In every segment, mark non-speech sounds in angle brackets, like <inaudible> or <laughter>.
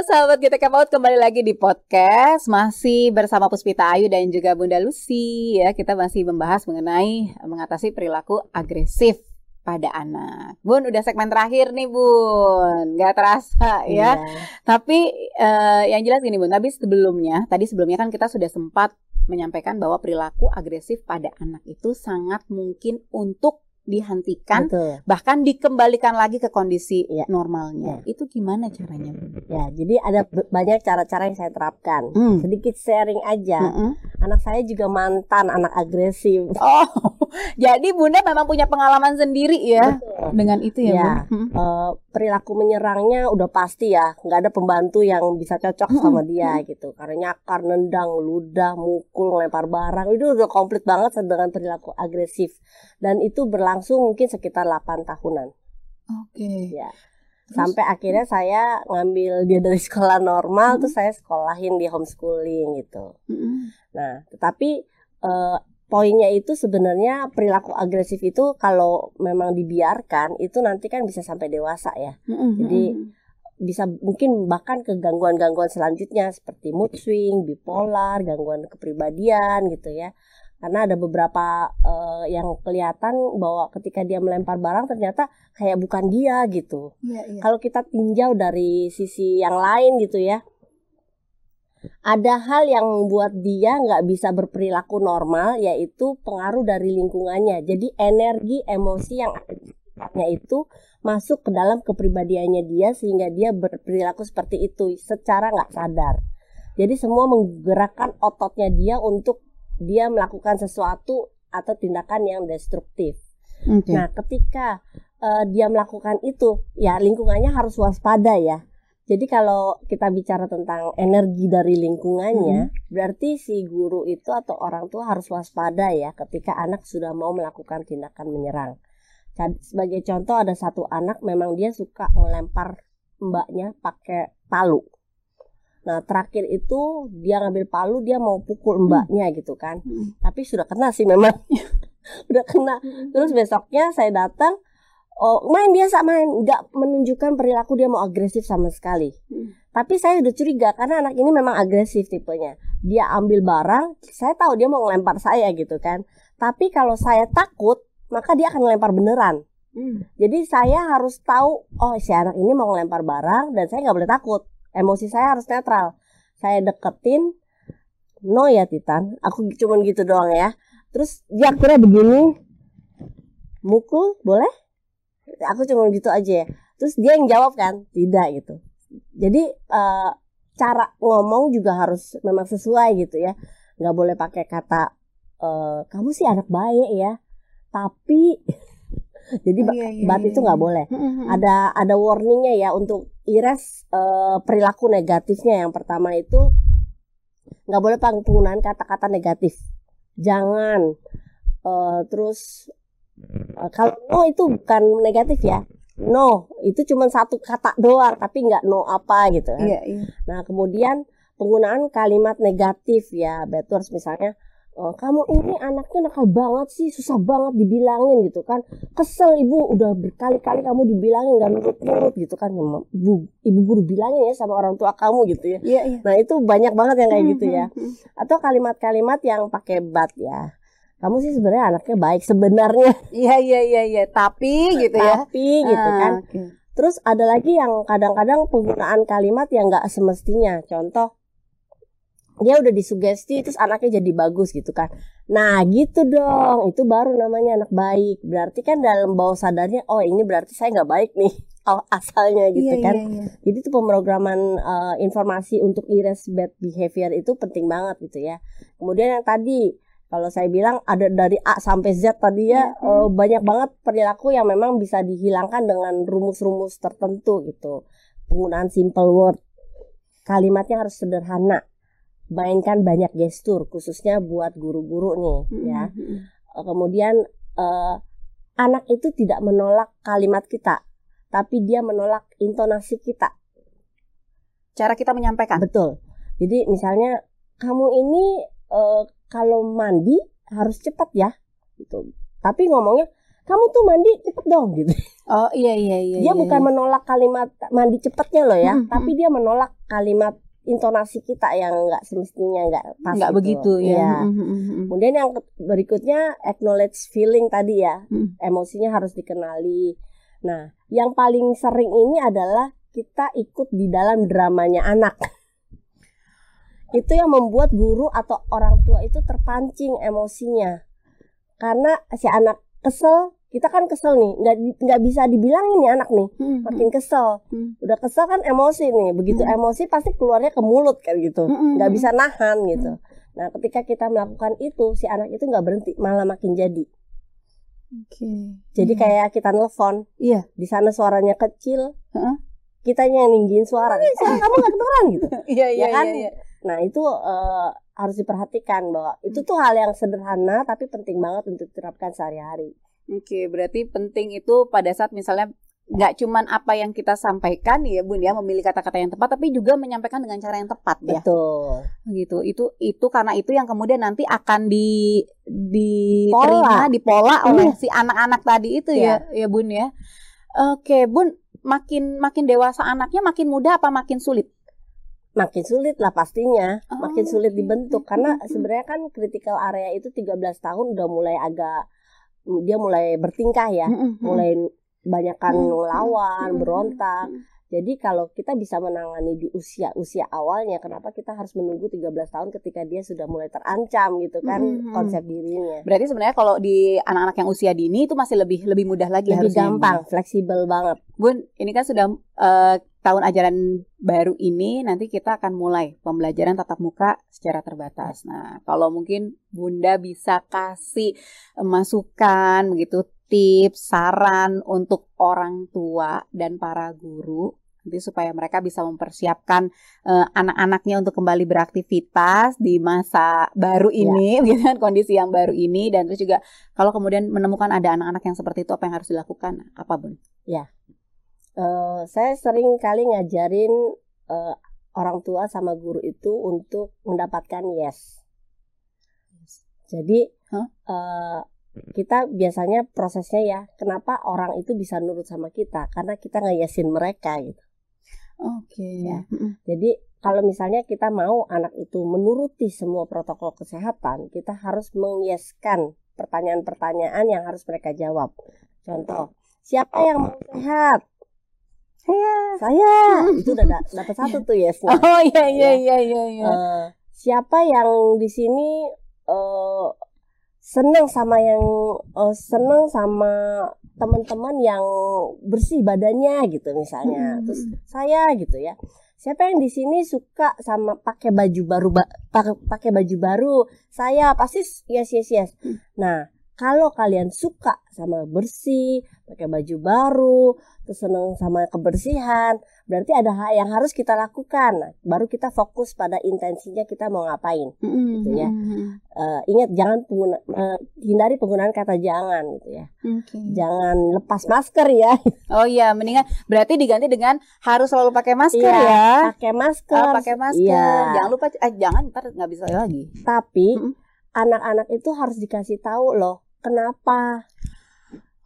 sahabat kita Paut kembali lagi di podcast masih bersama Puspita Ayu dan juga Bunda Lucy ya kita masih membahas mengenai mengatasi perilaku agresif pada anak. Bun udah segmen terakhir nih Bun, nggak terasa ya. Iya. Tapi uh, yang jelas gini Bun, tapi sebelumnya tadi sebelumnya kan kita sudah sempat menyampaikan bahwa perilaku agresif pada anak itu sangat mungkin untuk dihentikan Betul. bahkan dikembalikan lagi ke kondisi ya. normalnya. Ya. Itu gimana caranya? Ya, jadi ada banyak cara-cara yang saya terapkan. Hmm. Sedikit sharing aja. Hmm Anak saya juga mantan anak agresif. <laughs> Oh, jadi Bunda memang punya pengalaman sendiri ya Betul. dengan itu ya, ya. Hmm. Uh, perilaku menyerangnya udah pasti ya, nggak ada pembantu yang bisa cocok hmm. sama dia gitu. Karena nyakar, nendang, ludah, mukul, lempar barang itu udah komplit banget dengan perilaku agresif. Dan itu berlangsung mungkin sekitar 8 tahunan. Oke. Okay. Ya. Sampai akhirnya saya ngambil dia dari sekolah normal hmm. terus saya sekolahin di homeschooling gitu. Hmm. Nah, tetapi uh, poinnya itu sebenarnya perilaku agresif itu kalau memang dibiarkan itu nanti kan bisa sampai dewasa ya. Hmm. Jadi bisa mungkin bahkan ke gangguan-gangguan selanjutnya seperti mood swing, bipolar, gangguan kepribadian gitu ya karena ada beberapa uh, yang kelihatan bahwa ketika dia melempar barang ternyata kayak bukan dia gitu. Ya, ya. Kalau kita tinjau dari sisi yang lain gitu ya, ada hal yang membuat dia nggak bisa berperilaku normal yaitu pengaruh dari lingkungannya. Jadi energi emosi yang itu masuk ke dalam kepribadiannya dia sehingga dia berperilaku seperti itu secara nggak sadar. Jadi semua menggerakkan ototnya dia untuk dia melakukan sesuatu atau tindakan yang destruktif. Okay. Nah, ketika uh, dia melakukan itu, ya lingkungannya harus waspada ya. Jadi kalau kita bicara tentang energi dari lingkungannya, hmm. berarti si guru itu atau orang tua harus waspada ya ketika anak sudah mau melakukan tindakan menyerang. Sebagai contoh ada satu anak memang dia suka melempar mbaknya pakai palu. Nah terakhir itu dia ngambil palu dia mau pukul hmm. mbaknya hmm. gitu kan. Hmm. Tapi sudah kena sih memang. <laughs> udah kena. Hmm. Terus besoknya saya datang oh main biasa main nggak menunjukkan perilaku dia mau agresif sama sekali. Hmm. Tapi saya udah curiga karena anak ini memang agresif tipenya. Dia ambil barang, saya tahu dia mau ngelempar saya gitu kan. Tapi kalau saya takut, maka dia akan ngelempar beneran. Hmm. Jadi saya harus tahu, oh si anak ini mau ngelempar barang dan saya nggak boleh takut emosi saya harus netral. Saya deketin no ya Titan. Aku cuma gitu doang ya. Terus dia akhirnya begini mukul boleh? Aku cuma gitu aja ya. Terus dia yang jawab kan tidak gitu. Jadi uh, cara ngomong juga harus memang sesuai gitu ya. Nggak boleh pakai kata uh, kamu sih anak baik ya. Tapi <laughs> jadi oh, iya, iya, bat iya, itu nggak iya. boleh. Ada ada warningnya ya untuk iras uh, perilaku negatifnya. Yang pertama itu nggak boleh penggunaan kata-kata negatif. Jangan. Uh, terus uh, kalau no itu bukan negatif ya. No itu cuma satu kata doang, tapi nggak no apa gitu kan. Iya, iya. Nah kemudian penggunaan kalimat negatif ya, betul misalnya oh, kamu ini anaknya nakal banget sih susah banget dibilangin gitu kan. Kesel ibu udah berkali-kali kamu dibilangin gak nurut-nurut gitu kan. Ibu ibu guru bilangin ya sama orang tua kamu gitu ya. Iya, iya. nah itu banyak banget yang kayak gitu ya. Hmm, hmm, hmm. atau kalimat-kalimat yang pakai bat ya. Kamu sih sebenarnya anaknya baik sebenarnya. <laughs> Iya iya iya iya. Tapi gitu ya. Tapi gitu ah, kan. okay. terus ada lagi yang kadang-kadang penggunaan kalimat yang nggak semestinya. Contoh dia udah disugesti terus anaknya jadi bagus gitu kan. Nah gitu dong. Itu baru namanya anak baik. Berarti kan dalam bawah sadarnya oh ini berarti saya nggak baik nih <laughs> oh, asalnya gitu iya, kan. iya, iya. jadi itu pemrograman uh, informasi untuk erase bad behavior itu penting banget gitu ya. Kemudian yang tadi kalau saya bilang ada dari A sampai Z tadi ya uh, banyak banget perilaku yang memang bisa dihilangkan dengan rumus-rumus tertentu gitu. Penggunaan simple word. Kalimatnya harus sederhana mainkan banyak gestur khususnya buat guru-guru nih mm-hmm. ya. Eh, kemudian uh, anak itu tidak menolak kalimat kita, tapi dia menolak intonasi kita. Cara kita menyampaikan. Betul. Jadi misalnya kamu ini uh, kalau mandi harus cepat ya gitu. Tapi ngomongnya kamu tuh mandi cepet dong gitu. Oh iya iya iya. Dia iya, bukan iya. menolak kalimat mandi cepetnya loh ya, Hmm, tapi dia menolak kalimat intonasi kita yang nggak semestinya nggak pas. nggak gitu. begitu ya. Mm, mm, mm, mm. Kemudian yang berikutnya acknowledge feeling tadi ya, Hmm. emosinya harus dikenali. Nah, yang paling sering ini adalah kita ikut di dalam dramanya anak. Itu yang membuat guru atau orang tua itu terpancing emosinya. Karena si anak kesel, kita kan kesel nih, nggak nggak bisa dibilangin nih anak nih, Mm, makin kesel. mm, Udah kesel kan emosi nih, begitu Hmm. emosi pasti keluarnya ke mulut kayak gitu, mm, mm, nggak bisa nahan gitu. Nah, ketika kita melakukan itu, si anak itu nggak berhenti, malah makin jadi. Oke. Jadi Iya. kayak kita nelfon, Iya. di sana suaranya kecil, Heeh. kitanya yang ninggiin suara. Eh, suara kamu nggak kedengeran gitu. <laughs> Iya iya kan? iya, iya. Nah itu eh, harus diperhatikan bahwa itu tuh hal yang sederhana tapi penting banget untuk diterapkan sehari-hari. Oke, berarti penting itu pada saat misalnya nggak cuman apa yang kita sampaikan ya Bun ya memilih kata-kata yang tepat tapi juga menyampaikan dengan cara yang tepat ya. Betul. gitu itu itu karena itu yang kemudian nanti akan di diterima Pola. dipola oleh si anak-anak tadi itu ya Ya. ya bun ya oke bun makin makin dewasa anaknya makin mudah apa makin sulit Makin sulit lah pastinya, Oh, makin sulit dibentuk karena sebenarnya kan critical area itu 13 tahun udah mulai agak dia mulai bertingkah ya, mulai banyakkan Hmm, ngelawan, hmm, berontak. hmm. Jadi kalau kita bisa menangani di usia-usia awalnya, kenapa kita harus menunggu 13 tahun ketika dia sudah mulai terancam gitu kan Hmm, hmm. konsep dirinya. berarti sebenarnya kalau di anak-anak yang usia dini itu masih lebih lebih mudah lagi Lebih harusnya gampang, fleksibel banget. Bun, ini kan sudah eh, tahun ajaran baru ini, nanti kita akan mulai pembelajaran tatap muka secara terbatas. Nah, kalau mungkin Bunda bisa kasih eh, masukan, begitu tips, saran untuk orang tua dan para guru, nanti supaya mereka bisa mempersiapkan eh, anak-anaknya untuk kembali beraktivitas di masa baru ini, <laughs> gitu kan, kondisi yang baru ini, dan terus juga kalau kemudian menemukan ada anak-anak yang seperti itu, apa yang harus dilakukan? Apa, Bun? Eh, saya sering kali ngajarin eh, orang tua sama guru itu untuk mendapatkan yes. Jadi Hah? eh, kita biasanya prosesnya ya, kenapa orang itu bisa nurut sama kita? Karena kita ngeyesin mereka gitu. Oke. Ya. Mm-mm. Jadi kalau misalnya kita mau anak itu menuruti semua protokol kesehatan, kita harus mengyeskan pertanyaan-pertanyaan yang harus mereka jawab. Contoh, siapa yang mau sehat? Saya. Saya. Itu udah da- dapat satu tuh yesnya. <laughs> Oh iya iya Ya. iya iya. iya. Eh, siapa yang di sini eh senang sama yang eh, senang sama teman-teman yang bersih badannya gitu misalnya. Mm-mm. Terus saya gitu ya. Siapa yang di sini suka sama pakai baju baru ba- pakai pakai baju baru? Saya pasti yes yes yes. Hmm. Nah, kalau kalian suka sama bersih, pakai baju baru, terus senang sama kebersihan, berarti ada hal yang harus kita lakukan. Nah, baru kita fokus pada intensinya kita mau ngapain. Mm-mm, gitu ya. Eh, ingat jangan pengguna, eh, hindari penggunaan kata jangan gitu ya. Oke. Jangan lepas masker ya. <laughs> Oh iya, mendingan berarti diganti dengan harus selalu pakai masker Iya, ya. Pakai masker. Oh, pakai masker. Iya. Jangan lupa eh jangan ntar nggak bisa lagi. Tapi Mm-mm. anak-anak itu harus dikasih tahu loh kenapa.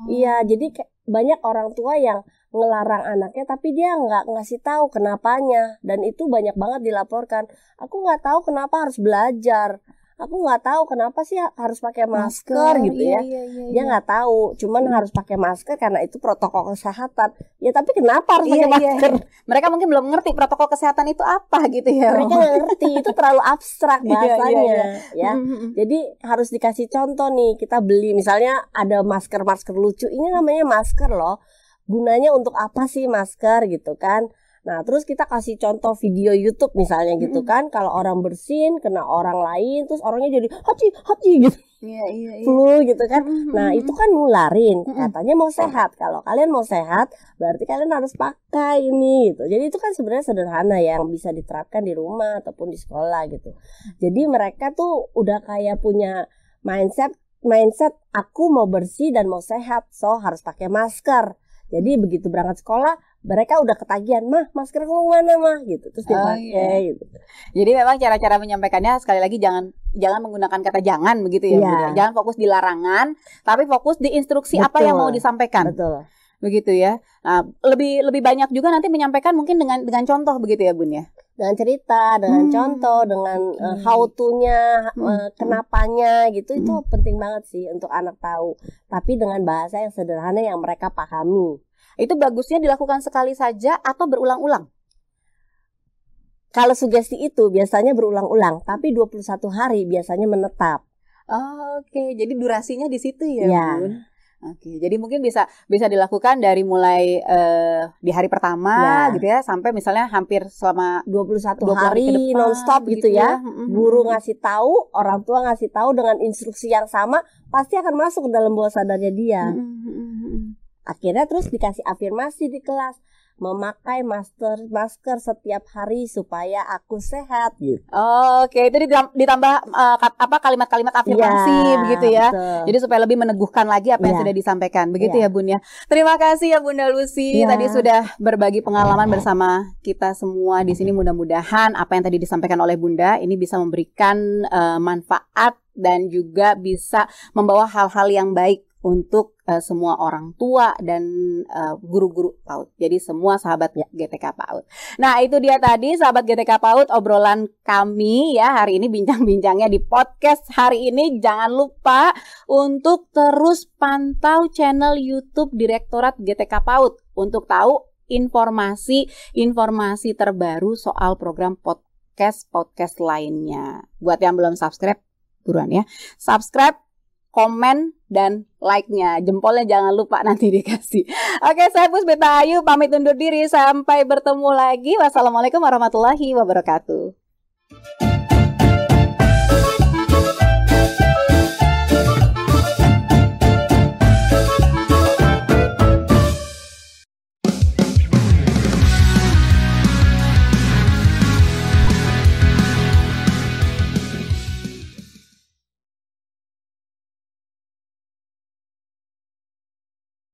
Oh. Iya, jadi banyak orang tua yang ngelarang anaknya tapi dia nggak ngasih tahu kenapanya dan itu banyak banget dilaporkan. Aku nggak tahu kenapa harus belajar. Aku nggak tahu kenapa sih harus pakai masker, gitu iya, ya. Iya, iya, Dia iya. nggak tahu, cuman harus pakai masker karena itu protokol kesehatan. Ya tapi kenapa harus Iya, pakai iya, masker? Mereka mungkin belum ngerti protokol kesehatan itu apa gitu ya. Mereka nggak ngerti, itu terlalu abstrak <laughs> Iya, iya, bahasanya, iya. ya. Mm-mm. Jadi harus dikasih contoh nih, kita beli misalnya ada masker-masker lucu. Ini namanya masker loh. Gunanya untuk apa sih masker gitu kan? Nah, terus kita kasih contoh video YouTube misalnya gitu kan. Kalau orang bersin kena orang lain terus orangnya jadi haji haji <laughs> gitu, Iya, iya, iya. flu gitu kan. Nah, itu kan nularin. Katanya mau sehat. Kalau kalian mau sehat, berarti kalian harus pakai ini gitu. Jadi itu kan sebenarnya sederhana ya, yang bisa diterapkan di rumah ataupun di sekolah gitu. Jadi mereka tuh udah kayak punya mindset mindset aku mau bersih dan mau sehat, so harus pakai masker. Jadi begitu berangkat sekolah mereka udah ketagihan mah masker kamu mana mah gitu terus dia oh, iya. gitu. Jadi memang cara-cara menyampaikannya sekali lagi jangan jangan menggunakan kata jangan begitu ya, yeah. ya. Jangan fokus di larangan, tapi fokus di instruksi Betul. apa yang mau disampaikan. Betul. Begitu ya. Nah, lebih lebih banyak juga nanti menyampaikan mungkin dengan dengan contoh begitu ya, Bun ya dengan cerita, dengan hmm. contoh, dengan uh, how to-nya, hmm. uh, kenapanya gitu hmm. itu penting banget sih untuk anak tahu. Tapi dengan bahasa yang sederhana yang mereka pahami. Itu bagusnya dilakukan sekali saja atau berulang-ulang? Kalau sugesti itu biasanya berulang-ulang, tapi 21 hari biasanya menetap. Oh, Oke, okay. jadi durasinya di situ ya, ya. Bun? Oke, jadi mungkin bisa bisa dilakukan dari mulai uh, di hari pertama ya. gitu ya sampai misalnya hampir selama 21 hari, hari nonstop gitu, gitu ya. ya. Guru ngasih tahu, orang tua ngasih tahu dengan instruksi yang sama pasti akan masuk ke dalam bawah sadarnya dia. Akhirnya terus dikasih afirmasi di kelas memakai masker masker setiap hari supaya aku sehat gitu. Oh, Oke, okay. itu ditambah uh, apa kalimat-kalimat afirmasi ya, begitu ya. Betul. Jadi supaya lebih meneguhkan lagi apa ya. yang iya. sudah disampaikan. Begitu ya. ya Bun ya. Terima kasih ya Bunda Lucy ya. tadi sudah berbagi pengalaman bersama kita semua di sini mudah-mudahan apa yang tadi disampaikan oleh Bunda ini bisa memberikan uh, manfaat dan juga bisa membawa hal-hal yang baik untuk uh, semua orang tua dan uh, guru-guru PAUD. Jadi semua sahabat GTK PAUD. Nah, itu dia tadi sahabat GTK PAUD obrolan kami ya hari ini bincang-bincangnya di podcast hari ini. Jangan lupa untuk terus pantau channel YouTube Direktorat GTK PAUD untuk tahu informasi-informasi terbaru soal program podcast podcast lainnya. Buat yang belum subscribe, buruan ya. Subscribe komen dan like-nya. Jempolnya jangan lupa nanti dikasih. Oke, saya Puspita Ayu pamit undur diri sampai bertemu lagi. Wassalamualaikum warahmatullahi wabarakatuh.